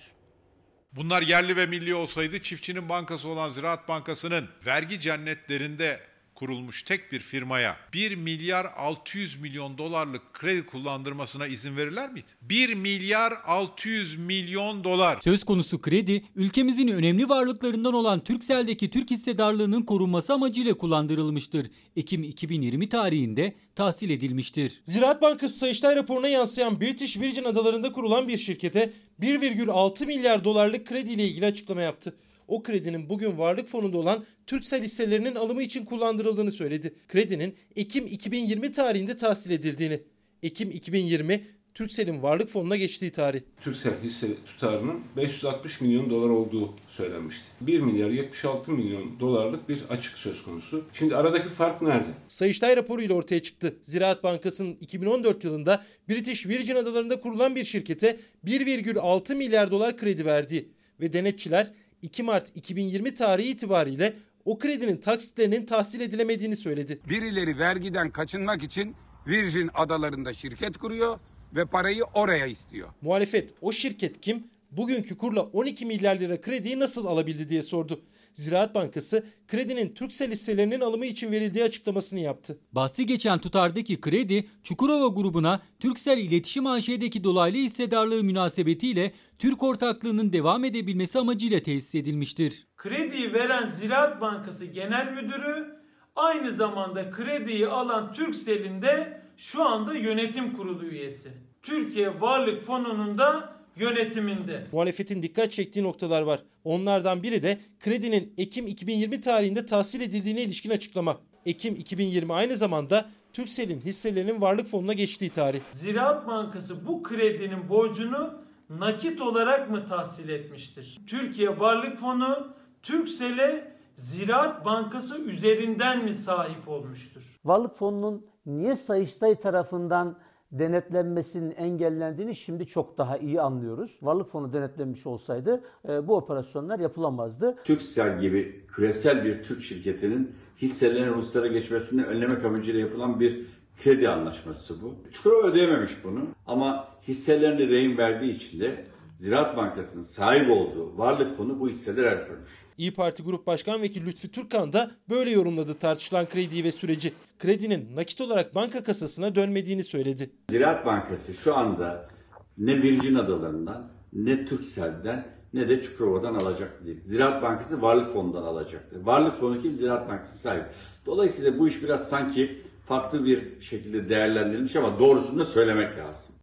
Bunlar yerli ve milli olsaydı çiftçinin bankası olan Ziraat Bankası'nın vergi cennetlerinde kurulmuş tek bir firmaya 1 milyar 600 milyon dolarlık kredi kullandırmasına izin verirler miydi? 1 milyar 600 milyon dolar. Söz konusu kredi ülkemizin önemli varlıklarından olan Turkcell'deki Türk hissedarlığının korunması amacıyla kullandırılmıştır. Ekim 2020 tarihinde tahsil edilmiştir. Ziraat Bankası Sayıştay raporuna yansıyan British Virgin adalarında kurulan bir şirkete 1,6 milyar dolarlık kredi ile ilgili açıklama yaptı. O kredinin bugün varlık fonunda olan Türksel hisselerinin alımı için kullandırıldığını söyledi. Kredinin Ekim 2020 tarihinde tahsil edildiğini. Ekim 2020 Türksel'in varlık fonuna geçtiği tarih. Türksel hisse tutarının 560 milyon dolar olduğu söylenmişti. 1 milyar 76 milyon dolarlık bir açık söz konusu. Şimdi aradaki fark nerede? Sayıştay raporuyla ortaya çıktı. Ziraat Bankası'nın 2014 yılında British Virgin Adaları'nda kurulan bir şirkete 1,6 milyar dolar kredi verdiği ve denetçiler 2 Mart 2020 tarihi itibariyle o kredinin taksitlerinin tahsil edilemediğini söyledi. Birileri vergiden kaçınmak için Virgin adalarında şirket kuruyor ve parayı oraya istiyor. Muhalefet o şirket kim? Bugünkü kurla 12 milyar lira krediyi nasıl alabildi diye sordu. Ziraat Bankası kredinin Türksel hisselerinin alımı için verildiği açıklamasını yaptı. Bahsi geçen tutardaki kredi Çukurova grubuna Türksel İletişim AŞ'deki dolaylı hissedarlığı münasebetiyle Türk ortaklığının devam edebilmesi amacıyla tesis edilmiştir. Krediyi veren Ziraat Bankası Genel Müdürü aynı zamanda krediyi alan Türksel'in de şu anda yönetim kurulu üyesi. Türkiye Varlık Fonu'nun da yönetiminde. Muhalefetin dikkat çektiği noktalar var. Onlardan biri de kredinin Ekim 2020 tarihinde tahsil edildiğine ilişkin açıklama. Ekim 2020 aynı zamanda Türksel'in hisselerinin varlık fonuna geçtiği tarih. Ziraat Bankası bu kredinin borcunu nakit olarak mı tahsil etmiştir? Türkiye Varlık Fonu Türksel'e Ziraat Bankası üzerinden mi sahip olmuştur? Varlık fonunun niye Sayıştay tarafından denetlenmesinin engellendiğini şimdi çok daha iyi anlıyoruz. Varlık fonu denetlenmiş olsaydı e, bu operasyonlar yapılamazdı. Türksel gibi küresel bir Türk şirketinin hisselerin Ruslara geçmesini önlemek amacıyla yapılan bir kredi anlaşması bu. Çukurova ödeyememiş bunu ama hisselerini rehin verdiği için de Ziraat Bankası'nın sahip olduğu varlık fonu bu hisseler el koymuş. İyi Parti Grup Başkan Vekili Lütfi Türkan da böyle yorumladı tartışılan krediyi ve süreci. Kredinin nakit olarak banka kasasına dönmediğini söyledi. Ziraat Bankası şu anda ne Virgin Adaları'ndan ne Turkcell'den ne de Çukurova'dan alacaktı değil. Ziraat Bankası Varlık Fonu'ndan alacaktı. Varlık Fonu kim? Ziraat Bankası sahip. Dolayısıyla bu iş biraz sanki farklı bir şekilde değerlendirilmiş ama doğrusunu da söylemek lazım.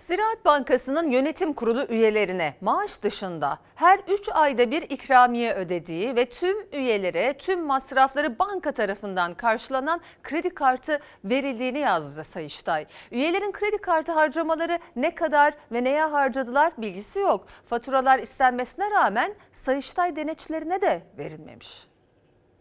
Ziraat Bankası'nın yönetim kurulu üyelerine maaş dışında her 3 ayda bir ikramiye ödediği ve tüm üyelere tüm masrafları banka tarafından karşılanan kredi kartı verildiğini yazdı Sayıştay. Üyelerin kredi kartı harcamaları ne kadar ve neye harcadılar bilgisi yok. Faturalar istenmesine rağmen Sayıştay denetçilerine de verilmemiş.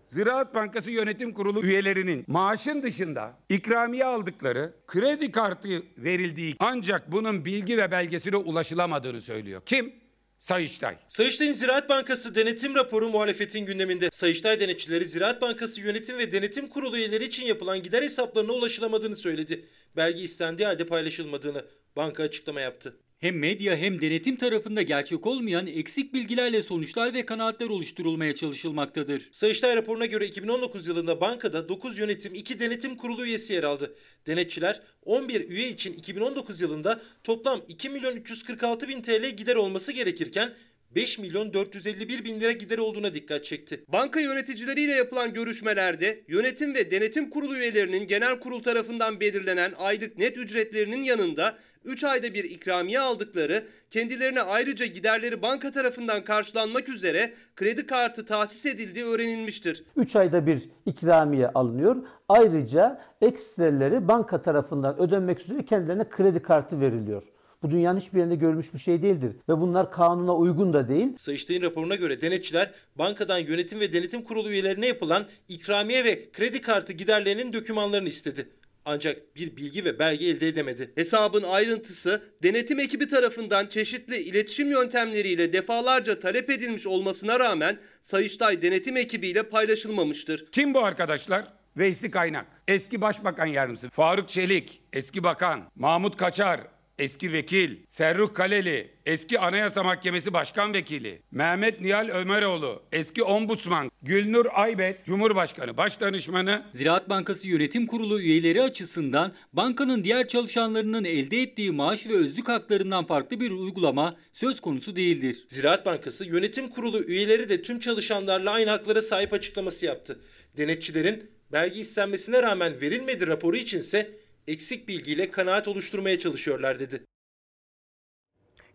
Ziraat Bankası Yönetim Kurulu üyelerinin maaşın dışında ikramiye aldıkları kredi kartı verildiği ancak bunun bilgi ve belgesine ulaşılamadığını söylüyor. Kim? Sayıştay. Sayıştay'ın Ziraat Bankası denetim raporu muhalefetin gündeminde. Sayıştay denetçileri Ziraat Bankası Yönetim ve Denetim Kurulu üyeleri için yapılan gider hesaplarına ulaşılamadığını söyledi. Belge istendiği halde paylaşılmadığını banka açıklama yaptı. Hem medya hem denetim tarafında gerçek olmayan eksik bilgilerle sonuçlar ve kanaatler oluşturulmaya çalışılmaktadır. Sayıştay raporuna göre 2019 yılında bankada 9 yönetim 2 denetim kurulu üyesi yer aldı. Denetçiler 11 üye için 2019 yılında toplam 2 milyon 346 bin TL gider olması gerekirken 5 milyon 451 bin lira gider olduğuna dikkat çekti. Banka yöneticileriyle yapılan görüşmelerde yönetim ve denetim kurulu üyelerinin genel kurul tarafından belirlenen aylık net ücretlerinin yanında 3 ayda bir ikramiye aldıkları, kendilerine ayrıca giderleri banka tarafından karşılanmak üzere kredi kartı tahsis edildiği öğrenilmiştir. 3 ayda bir ikramiye alınıyor. Ayrıca ekstreleri banka tarafından ödenmek üzere kendilerine kredi kartı veriliyor. Bu dünyanın hiçbir yerinde görülmüş bir şey değildir ve bunlar kanuna uygun da değil. Sayıştay'ın raporuna göre denetçiler bankadan yönetim ve denetim kurulu üyelerine yapılan ikramiye ve kredi kartı giderlerinin dokümanlarını istedi. Ancak bir bilgi ve belge elde edemedi. Hesabın ayrıntısı denetim ekibi tarafından çeşitli iletişim yöntemleriyle defalarca talep edilmiş olmasına rağmen Sayıştay denetim ekibiyle paylaşılmamıştır. Kim bu arkadaşlar? Veysi Kaynak, eski Başbakan Yardımcısı, Faruk Çelik, eski bakan, Mahmut Kaçar, eski vekil, Serruh Kaleli, eski Anayasa Mahkemesi Başkan Vekili, Mehmet Nihal Ömeroğlu, eski Ombudsman, Gülnur Aybet, Cumhurbaşkanı Başdanışmanı, Ziraat Bankası Yönetim Kurulu üyeleri açısından bankanın diğer çalışanlarının elde ettiği maaş ve özlük haklarından farklı bir uygulama söz konusu değildir. Ziraat Bankası yönetim kurulu üyeleri de tüm çalışanlarla aynı haklara sahip açıklaması yaptı. Denetçilerin belge istenmesine rağmen verilmedi raporu içinse eksik bilgiyle kanaat oluşturmaya çalışıyorlar dedi.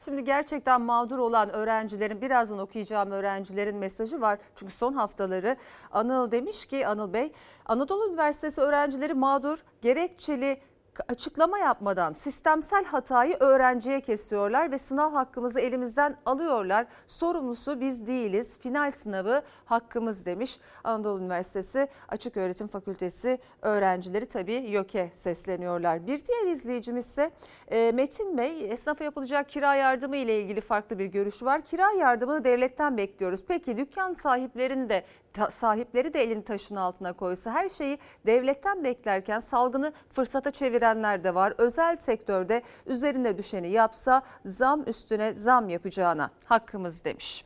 Şimdi gerçekten mağdur olan öğrencilerin birazdan okuyacağım öğrencilerin mesajı var. Çünkü son haftaları Anıl demiş ki Anıl Bey Anadolu Üniversitesi öğrencileri mağdur gerekçeli açıklama yapmadan sistemsel hatayı öğrenciye kesiyorlar ve sınav hakkımızı elimizden alıyorlar. Sorumlusu biz değiliz. Final sınavı hakkımız demiş. Anadolu Üniversitesi Açık Öğretim Fakültesi öğrencileri tabii YÖK'e sesleniyorlar. Bir diğer izleyicimiz ise e, Metin Bey esnafa yapılacak kira yardımı ile ilgili farklı bir görüşü var. Kira yardımını devletten bekliyoruz. Peki dükkan sahiplerini de sahipleri de elini taşın altına koysa her şeyi devletten beklerken salgını fırsata çevirenler de var. Özel sektörde üzerine düşeni yapsa zam üstüne zam yapacağına hakkımız demiş.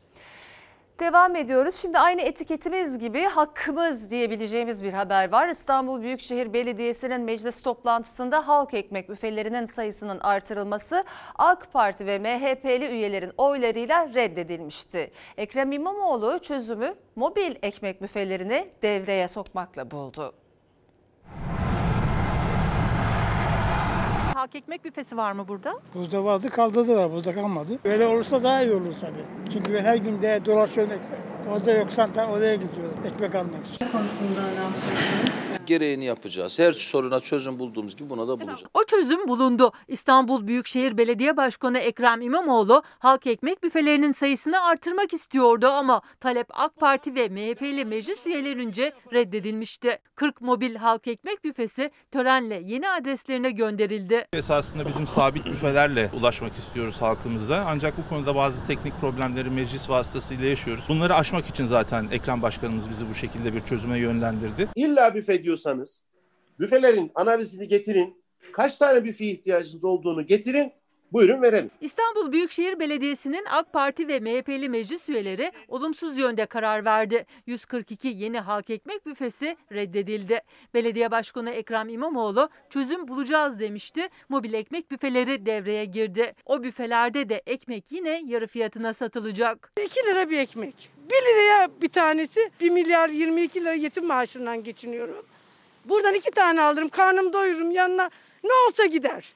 Devam ediyoruz. Şimdi aynı etiketimiz gibi hakkımız diyebileceğimiz bir haber var. İstanbul Büyükşehir Belediyesi'nin meclis toplantısında halk ekmek büfelerinin sayısının artırılması AK Parti ve MHP'li üyelerin oylarıyla reddedilmişti. Ekrem İmamoğlu çözümü mobil ekmek büfelerini devreye sokmakla buldu. Halk ekmek büfesi var mı burada? Burada vardı kaldırdılar burada kalmadı. Öyle olursa daha iyi olur tabii. Çünkü ben her gün de dolaşıyorum ekmek. Orada yoksa da oraya gidiyorum ekmek almak için. Konusunda önemli gereğini yapacağız. Her soruna çözüm bulduğumuz gibi buna da bulacağız. O çözüm bulundu. İstanbul Büyükşehir Belediye Başkanı Ekrem İmamoğlu halk ekmek büfelerinin sayısını artırmak istiyordu ama talep AK Parti ve MHP'li meclis üyelerince reddedilmişti. 40 mobil halk ekmek büfesi törenle yeni adreslerine gönderildi. Esasında bizim sabit büfelerle ulaşmak istiyoruz halkımıza. Ancak bu konuda bazı teknik problemleri meclis vasıtasıyla yaşıyoruz. Bunları aşmak için zaten Ekrem Başkanımız bizi bu şekilde bir çözüme yönlendirdi. İlla büfe diyorsanız büfelerin analizini getirin. Kaç tane büfe ihtiyacınız olduğunu getirin. Buyurun verelim. İstanbul Büyükşehir Belediyesi'nin AK Parti ve MHP'li meclis üyeleri olumsuz yönde karar verdi. 142 yeni halk ekmek büfesi reddedildi. Belediye Başkanı Ekrem İmamoğlu çözüm bulacağız demişti. Mobil ekmek büfeleri devreye girdi. O büfelerde de ekmek yine yarı fiyatına satılacak. 2 lira bir ekmek. 1 liraya bir tanesi 1 milyar 22 lira yetim maaşından geçiniyorum. Buradan iki tane alırım karnım doyururum yanına ne olsa gider.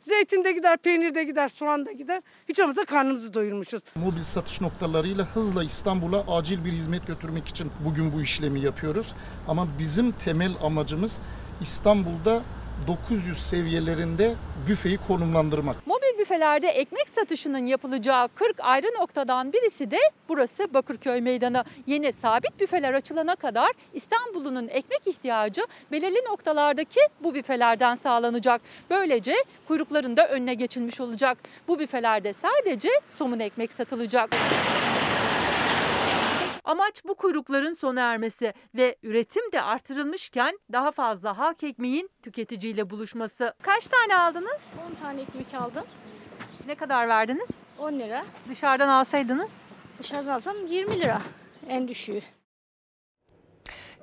Zeytin de gider, peynir de gider, soğan da gider. Hiç olmazsa karnımızı doyurmuşuz. Mobil satış noktalarıyla hızla İstanbul'a acil bir hizmet götürmek için bugün bu işlemi yapıyoruz. Ama bizim temel amacımız İstanbul'da 900 seviyelerinde büfeyi konumlandırmak. Mobil büfelerde ekmek satışının yapılacağı 40 ayrı noktadan birisi de burası Bakırköy Meydanı. Yeni sabit büfeler açılana kadar İstanbul'un ekmek ihtiyacı belirli noktalardaki bu büfelerden sağlanacak. Böylece kuyrukların da önüne geçilmiş olacak. Bu büfelerde sadece somun ekmek satılacak. Amaç bu kuyrukların sona ermesi ve üretim de artırılmışken daha fazla halk ekmeğin tüketiciyle buluşması. Kaç tane aldınız? 10 tane ekmek aldım. Ne kadar verdiniz? 10 lira. Dışarıdan alsaydınız? Dışarıdan alsam 20 lira en düşüğü.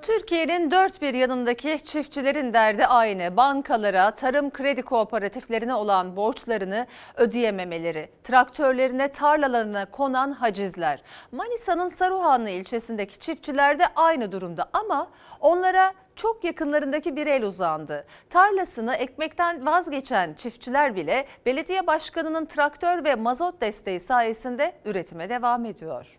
Türkiye'nin dört bir yanındaki çiftçilerin derdi aynı. Bankalara, tarım kredi kooperatiflerine olan borçlarını ödeyememeleri, traktörlerine, tarlalarına konan hacizler. Manisa'nın Saruhanlı ilçesindeki çiftçiler de aynı durumda ama onlara çok yakınlarındaki bir el uzandı. Tarlasını ekmekten vazgeçen çiftçiler bile belediye başkanının traktör ve mazot desteği sayesinde üretime devam ediyor.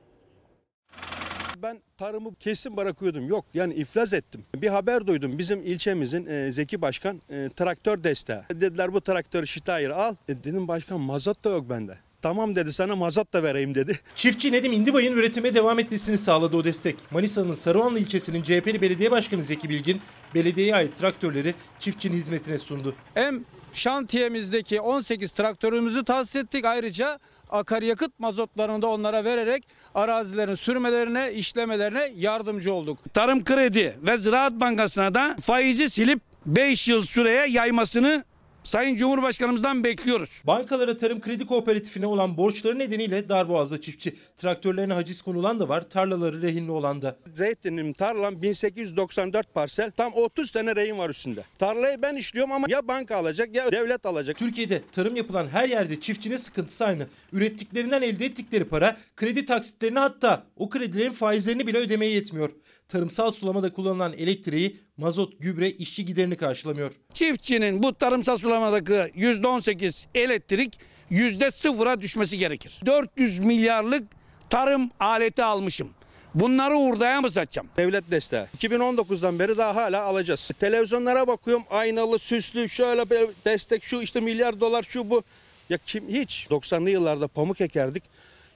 Ben tarımı kesin bırakıyordum. Yok yani iflas ettim. Bir haber duydum. Bizim ilçemizin e, Zeki Başkan e, traktör desteği. Dediler bu traktörü Şitayır al. E, dedim başkan mazot da yok bende. Tamam dedi sana mazot da vereyim dedi. Çiftçi Nedim İndibay'ın üretime devam etmesini sağladı o destek. Manisa'nın Saruhanlı ilçesinin CHP'li belediye başkanı Zeki Bilgin, belediyeye ait traktörleri çiftçinin hizmetine sundu. Hem şantiyemizdeki 18 traktörümüzü tahsis ettik ayrıca akaryakıt mazotlarını da onlara vererek arazilerin sürmelerine, işlemelerine yardımcı olduk. Tarım Kredi ve Ziraat Bankası'na da faizi silip 5 yıl süreye yaymasını Sayın Cumhurbaşkanımızdan bekliyoruz. Bankalara tarım kredi kooperatifine olan borçları nedeniyle darboğazda çiftçi. Traktörlerine haciz konulan da var, tarlaları rehinli olan da. Zeytinim tarlam 1894 parsel. Tam 30 tane rehin var üstünde. Tarlayı ben işliyorum ama ya banka alacak ya devlet alacak. Türkiye'de tarım yapılan her yerde çiftçinin sıkıntısı aynı. Ürettiklerinden elde ettikleri para kredi taksitlerini hatta o kredilerin faizlerini bile ödemeye yetmiyor. Tarımsal sulamada kullanılan elektriği, mazot, gübre, işçi giderini karşılamıyor. Çiftçinin bu tarımsal sulamadaki %18 elektrik %0'a düşmesi gerekir. 400 milyarlık tarım aleti almışım. Bunları hurdaya mı satacağım? Devlet desteği. 2019'dan beri daha hala alacağız. Televizyonlara bakıyorum aynalı, süslü, şöyle bir destek, şu işte milyar dolar, şu bu. Ya kim hiç 90'lı yıllarda pamuk ekerdik.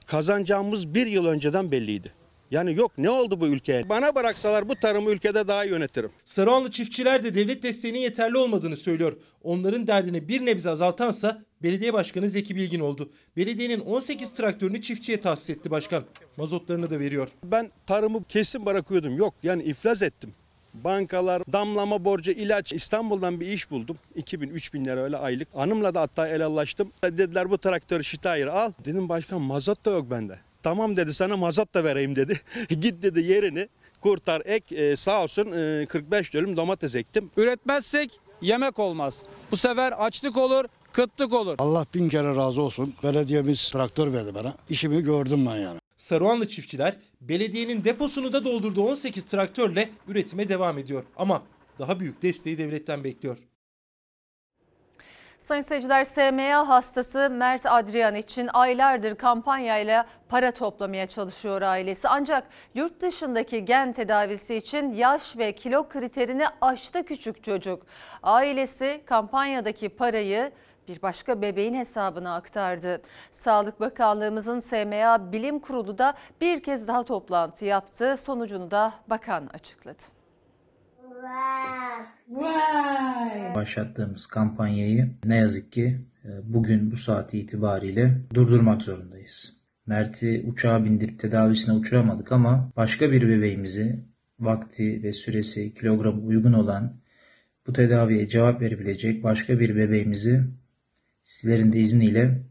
Kazanacağımız bir yıl önceden belliydi. Yani yok ne oldu bu ülkeye? Bana bıraksalar bu tarımı ülkede daha iyi yönetirim. Saruhanlı çiftçiler de devlet desteğinin yeterli olmadığını söylüyor. Onların derdini bir nebze azaltansa belediye başkanı Zeki Bilgin oldu. Belediyenin 18 traktörünü çiftçiye tahsis etti başkan. Mazotlarını da veriyor. Ben tarımı kesin bırakıyordum. Yok yani iflas ettim. Bankalar, damlama borcu, ilaç. İstanbul'dan bir iş buldum. 2000-3000 lira öyle aylık. Hanımla da hatta el allaştım. Dediler bu traktörü Şitayır al. Dedim başkan mazot da yok bende. Tamam dedi sana mazot da vereyim dedi. Git dedi yerini kurtar ek e, sağ olsun e, 45 dönüm domates ektim. Üretmezsek yemek olmaz. Bu sefer açlık olur, kıtlık olur. Allah bin kere razı olsun. Belediyemiz traktör verdi bana. İşimi gördüm ben yani. Saruhanlı çiftçiler belediyenin deposunu da doldurduğu 18 traktörle üretime devam ediyor. Ama daha büyük desteği devletten bekliyor. Sayın seyirciler SMA hastası Mert Adrian için aylardır kampanyayla para toplamaya çalışıyor ailesi. Ancak yurt dışındaki gen tedavisi için yaş ve kilo kriterini aştı küçük çocuk. Ailesi kampanyadaki parayı bir başka bebeğin hesabına aktardı. Sağlık Bakanlığımızın SMA Bilim Kurulu da bir kez daha toplantı yaptı. Sonucunu da bakan açıkladı. Başlattığımız kampanyayı ne yazık ki e, bugün bu saat itibariyle durdurmak zorundayız. Mert'i uçağa bindirip tedavisine uçuramadık ama başka bir bebeğimizi vakti ve süresi kilogramı uygun olan bu tedaviye cevap verebilecek başka bir bebeğimizi sizlerin de izniyle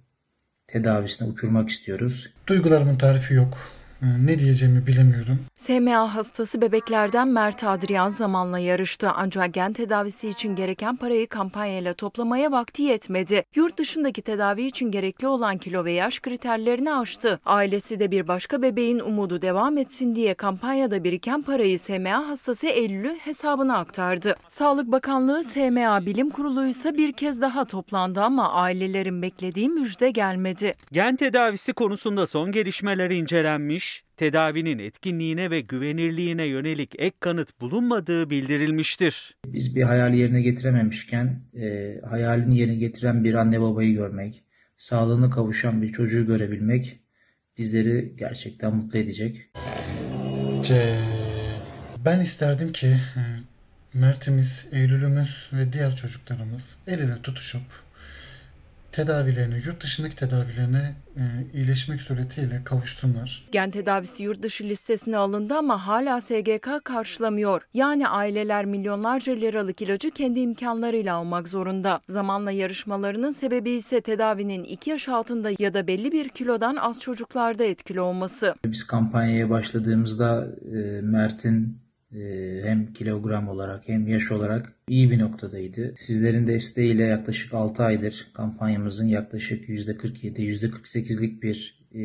tedavisine uçurmak istiyoruz. Duygularımın tarifi yok. Ne diyeceğimi bilemiyorum. SMA hastası bebeklerden Mert Adrian zamanla yarıştı ancak gen tedavisi için gereken parayı kampanyayla toplamaya vakti yetmedi. Yurt dışındaki tedavi için gerekli olan kilo ve yaş kriterlerini aştı. Ailesi de bir başka bebeğin umudu devam etsin diye kampanyada biriken parayı SMA hastası Eylül'ü hesabına aktardı. Sağlık Bakanlığı SMA Bilim Kurulu ise bir kez daha toplandı ama ailelerin beklediği müjde gelmedi. Gen tedavisi konusunda son gelişmeler incelenmiş, tedavinin etkinliğine ve güvenirliğine yönelik ek kanıt bulunmadığı bildirilmiştir. Biz bir hayali yerine getirememişken e, hayalini yerine getiren bir anne babayı görmek, sağlığına kavuşan bir çocuğu görebilmek bizleri gerçekten mutlu edecek. C. Ben isterdim ki e, Mert'imiz, Eylül'ümüz ve diğer çocuklarımız el ele tutuşup tedavilerini, yurt dışındaki tedavilerine e, iyileşmek suretiyle kavuştunlar. Gen tedavisi yurt dışı listesine alındı ama hala SGK karşılamıyor. Yani aileler milyonlarca liralık ilacı kendi imkanlarıyla almak zorunda. Zamanla yarışmalarının sebebi ise tedavinin 2 yaş altında ya da belli bir kilodan az çocuklarda etkili olması. Biz kampanyaya başladığımızda e, Mert'in hem kilogram olarak hem yaş olarak iyi bir noktadaydı. Sizlerin desteğiyle yaklaşık 6 aydır kampanyamızın yaklaşık %47, %48'lik bir e,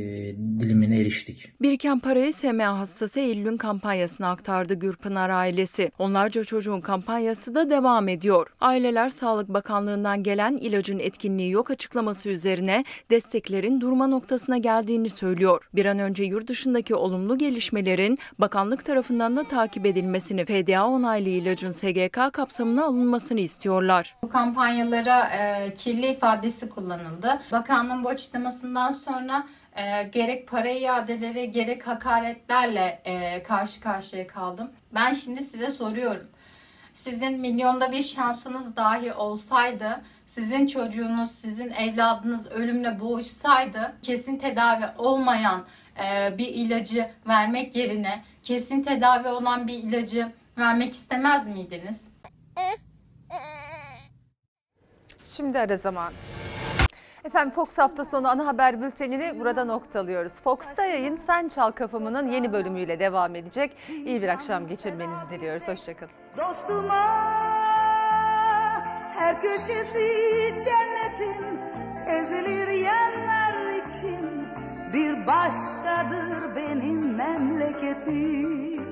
dilimine eriştik. Biriken parayı SMA hastası Eylül'ün kampanyasına aktardı Gürpınar ailesi. Onlarca çocuğun kampanyası da devam ediyor. Aileler Sağlık Bakanlığı'ndan gelen ilacın etkinliği yok açıklaması üzerine desteklerin durma noktasına geldiğini söylüyor. Bir an önce yurt dışındaki olumlu gelişmelerin bakanlık tarafından da takip edilmesini, FDA onaylı ilacın SGK kapsamına alınmasını istiyorlar. Bu kampanyalara e, kirli ifadesi kullanıldı. Bakanlığın bu açıklamasından sonra e, gerek para iadeleri gerek hakaretlerle e, karşı karşıya kaldım. Ben şimdi size soruyorum. Sizin milyonda bir şansınız dahi olsaydı, sizin çocuğunuz, sizin evladınız ölümle boğuşsaydı, kesin tedavi olmayan e, bir ilacı vermek yerine kesin tedavi olan bir ilacı vermek istemez miydiniz? Şimdi ara zaman. Efendim Fox hafta sonu ana haber bültenini burada noktalıyoruz. Fox'ta yayın Sen Çal Kafamı'nın yeni bölümüyle devam edecek. İyi bir akşam geçirmenizi diliyoruz. Hoşçakalın. Dostuma her köşesi cennetin ezilir yerler için bir başkadır benim memleketim.